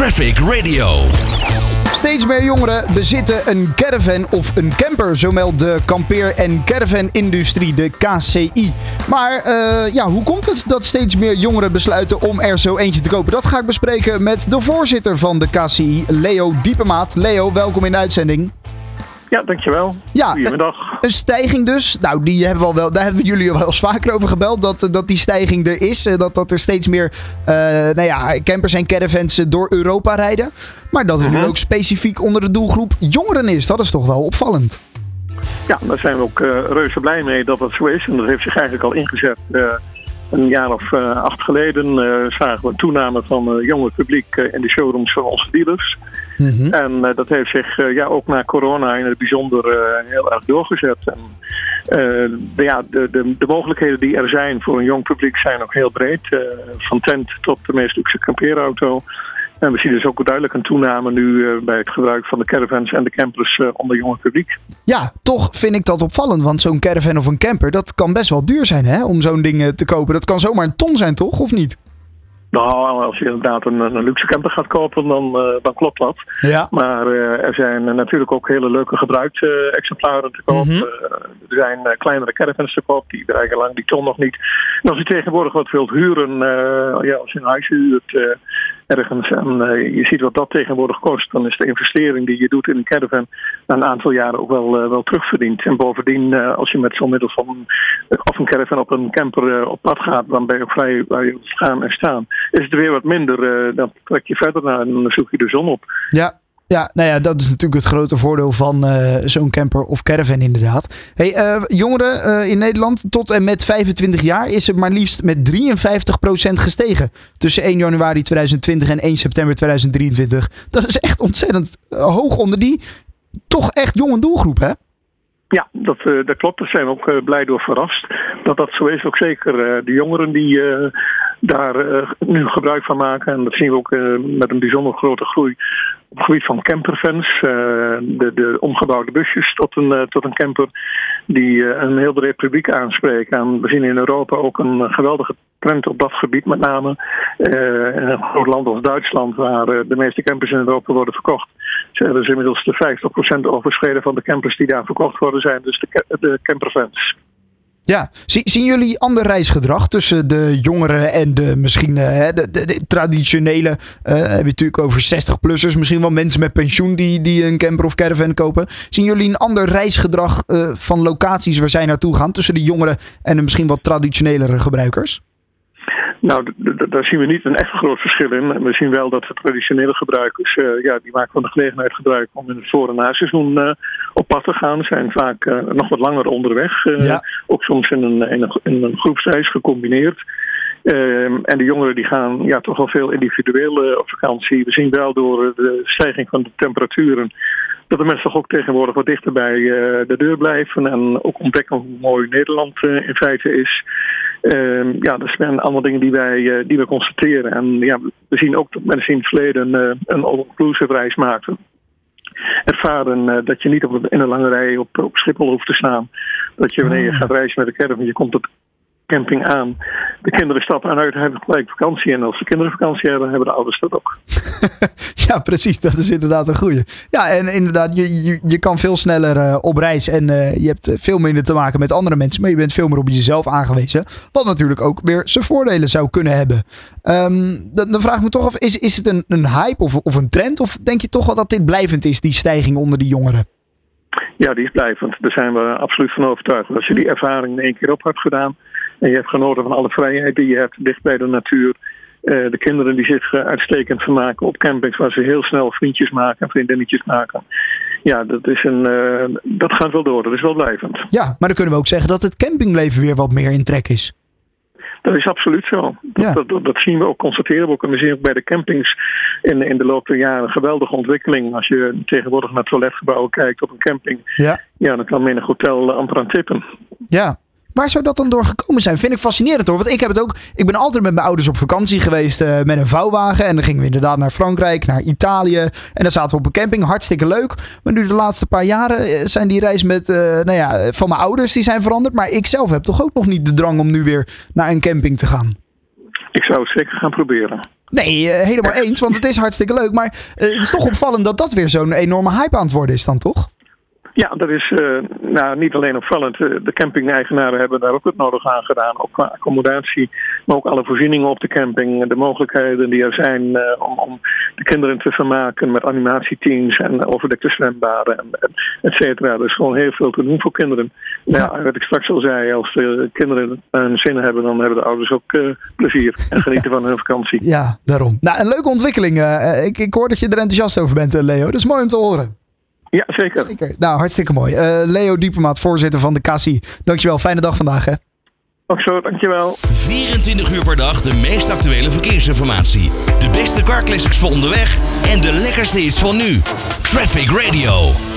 Traffic Radio. Steeds meer jongeren bezitten een caravan of een camper, zo meldt de kampeer- en caravan-industrie, de KCI. Maar eh, ja, hoe komt het dat steeds meer jongeren besluiten om er zo eentje te kopen? Dat ga ik bespreken met de voorzitter van de KCI, Leo Diepemaat. Leo, welkom in de uitzending. Ja, dankjewel. Ja, Goedemiddag. Een stijging dus. Nou, die hebben we al wel, daar hebben we jullie al wel eens vaker over gebeld. Dat, dat die stijging er is. eh, Dat, dat er steeds meer eh, nou ja, campers en caravans eh, door Europa rijden. Maar dat het nu Mhm. ook specifiek onder de doelgroep jongeren is. Dat is toch wel opvallend. Ja, daar zijn we ook eh, reuze blij mee dat dat zo is. En dat heeft zich eigenlijk al ingezet. Een jaar of acht geleden zagen we een toename van jonge publiek in de showrooms van onze dealers. Mhm. En eh, dat heeft zich eh, ja, ook na corona in het bijzonder eh, heel erg doorgezet. En, de, ja, de, de, de mogelijkheden die er zijn voor een jong publiek zijn ook heel breed. van tent tot de meest luxe kampeerauto. En we zien dus ook duidelijk een toename nu bij het gebruik van de caravans en de campers onder jonge publiek. Ja, toch vind ik dat opvallend. Want zo'n caravan of een camper, dat kan best wel duur zijn hè, om zo'n ding te kopen. Dat kan zomaar een ton zijn, toch? Of niet? Nou, als je inderdaad een, een luxe camper gaat kopen, dan, eh, dan klopt dat. Ja. Maar eh, er zijn natuurlijk ook hele leuke gebruikte exemplaren te koop. Mhm. Eh, er zijn kleinere caravans te koop, die bereiken lang die ton nog niet. En als je tegenwoordig wat wilt huren, ja, als je een huis huurt ergens en eh, je ziet wat dat tegenwoordig kost, dan is de investering die je doet in een caravan na een aantal jaren ook wel, eh, wel terugverdiend. En bovendien, eh, als je met zo'n middel van of een caravan op een camper op pad gaat, dan ben je vrij waar je gaan en staan. Is het weer wat minder, dan trek je verder naar en dan zoek je de zon op. Ja. Ja, nou ja, dat is natuurlijk het grote voordeel van eh, zo'n camper of caravan inderdaad. Hey, eh, jongeren eh, in Nederland tot en met 25 jaar is het maar liefst met 53% gestegen. Tussen 1 januari 2020 en 1 september 2023. Dat is echt ontzettend hoog onder die toch echt jonge doelgroep, hè? Ja, dat, dat klopt. Daar zijn we ook blij door verrast. Dat dat zo is. Ook zeker de jongeren die daar nu gebruik van maken. En dat zien we ook met een bijzonder grote groei op het gebied van campervans. eh, de, de omgebouwde busjes tot een, eh, tot een camper. Die eh, een heel breed publiek aanspreken. En we zien in Europa ook een geweldige trend op dat gebied. Met name in een groot land als Duitsland. Waar de meeste campers in Europa worden verkocht. Er inmiddels de 50% overschreden van de campers die daar verkocht worden, zijn dus de, de campervans. Ja, Zie- zien jullie ander reisgedrag tussen de jongeren en de misschien eh, de traditionele, eh heb je natuurlijk over 60-plussers, misschien wel mensen met pensioen die, die een camper of caravan kopen. Zien jullie een ander reisgedrag eh, van locaties waar zij naartoe gaan tussen de jongeren en de misschien wat traditionelere gebruikers? Nou, daar zien we niet een echt groot verschil in. We zien wel dat de traditionele gebruikers, eh, ja, die maken van de gelegenheid gebruik om in het voor- en naseizoen eh op pad te gaan. Zijn vaak eh, nog wat langer onderweg. Ja. Ook soms in een, in een, in een groepsreis gecombineerd. Ehm, en de jongeren die gaan ja, toch wel veel individueel op vakantie. We zien wel door de stijging van de temperaturen dat de mensen toch ook tegenwoordig wat dichter bij eh, de deur blijven. En ook ontdekken hoe mooi Nederland eh, in feite is. Ehm, ja, dat zijn allemaal dingen die wij, eh, die we constateren. En ja, we zien ook dat mensen in het verleden een all-inclusive reis maakten. Ervaren dat je niet op, in een lange rij op, op Schiphol hoeft te staan. Dat je wanneer je Ah. gaat reizen met de caravan, je komt op camping aan. De kinderen stappen uit, hebben gelijk vakantie. En als de kinderen vakantie hebben, hebben de ouders dat ook. Ja, precies. Dat is inderdaad een goeie. Ja, en inderdaad, je, je, je kan veel sneller eh, op reis en eh, je hebt eh, veel minder te maken met andere mensen, maar je bent veel meer op jezelf aangewezen. Wat natuurlijk ook weer zijn voordelen zou kunnen hebben. Dan, dan vraag ik me toch af, is, is het een, een hype of, of een trend? Of denk je toch wel dat dit blijvend is, die stijging onder die jongeren? Ja, die is blijvend. Daar zijn we absoluut van overtuigd. Als je die ervaring in één keer op hebt gedaan en je hebt genoten van alle vrijheid die je hebt dicht bij de natuur. eh, de kinderen die zich eh, uitstekend vermaken op campings waar ze heel snel vriendjes maken en vriendinnetjes maken. Ja, dat, is een, eh, dat gaat wel door. Dat is wel blijvend. Ja, maar dan kunnen we ook zeggen dat het campingleven weer wat meer in trek is. Dat is absoluut zo. Dat, Ja. dat, dat, dat zien we ook, constateren we ook. En we zien ook bij de campings in, in de loop der jaren een geweldige ontwikkeling. Als je tegenwoordig naar toiletgebouwen kijkt op een camping, Ja. ja, dan kan menig hotel eh, amper aan tippen. Ja. Waar zou dat dan door gekomen zijn? Vind ik fascinerend hoor. Want ik heb het ook. Ik ben altijd met mijn ouders op vakantie geweest eh, met een vouwwagen. En dan gingen we inderdaad naar Frankrijk, naar Italië. En dan zaten we op een camping. Hartstikke leuk. Maar nu de laatste paar jaren eh, zijn die reis met, eh, nou ja, van mijn ouders die zijn veranderd. Maar ik zelf heb toch ook nog niet de drang om nu weer naar een camping te gaan. Ik zou het zeker gaan proberen. Nee, helemaal eens, want het is hartstikke leuk. Maar het is toch opvallend dat dat weer zo'n enorme hype aan het worden is dan, toch? Ja, dat is uh, nou, niet alleen opvallend. De camping-eigenaren hebben daar ook het nodig aan gedaan. Ook qua accommodatie, maar ook alle voorzieningen op de camping. De mogelijkheden die er zijn uh, om, om, de kinderen te vermaken met animatieteams en overdekte zwembaden, en, et cetera. Er is gewoon heel veel te doen voor kinderen. Ja. ja wat ik straks al zei, als de kinderen een zin hebben, dan hebben de ouders ook uh, plezier en genieten van hun vakantie. Ja, daarom. Nou, een leuke ontwikkeling. ik, ik hoor dat je er enthousiast over bent, Leo. Dat is mooi om te horen. Ja, zeker. zeker. Nou, hartstikke mooi. Uh, Leo Diepermaat, voorzitter van de Cassie. Dankjewel. Fijne dag vandaag, hè. Ook zo, dankjewel. 24 uur per dag de meest actuele verkeersinformatie. De beste car classics voor onderweg en de lekkerste is van nu. Traffic Radio.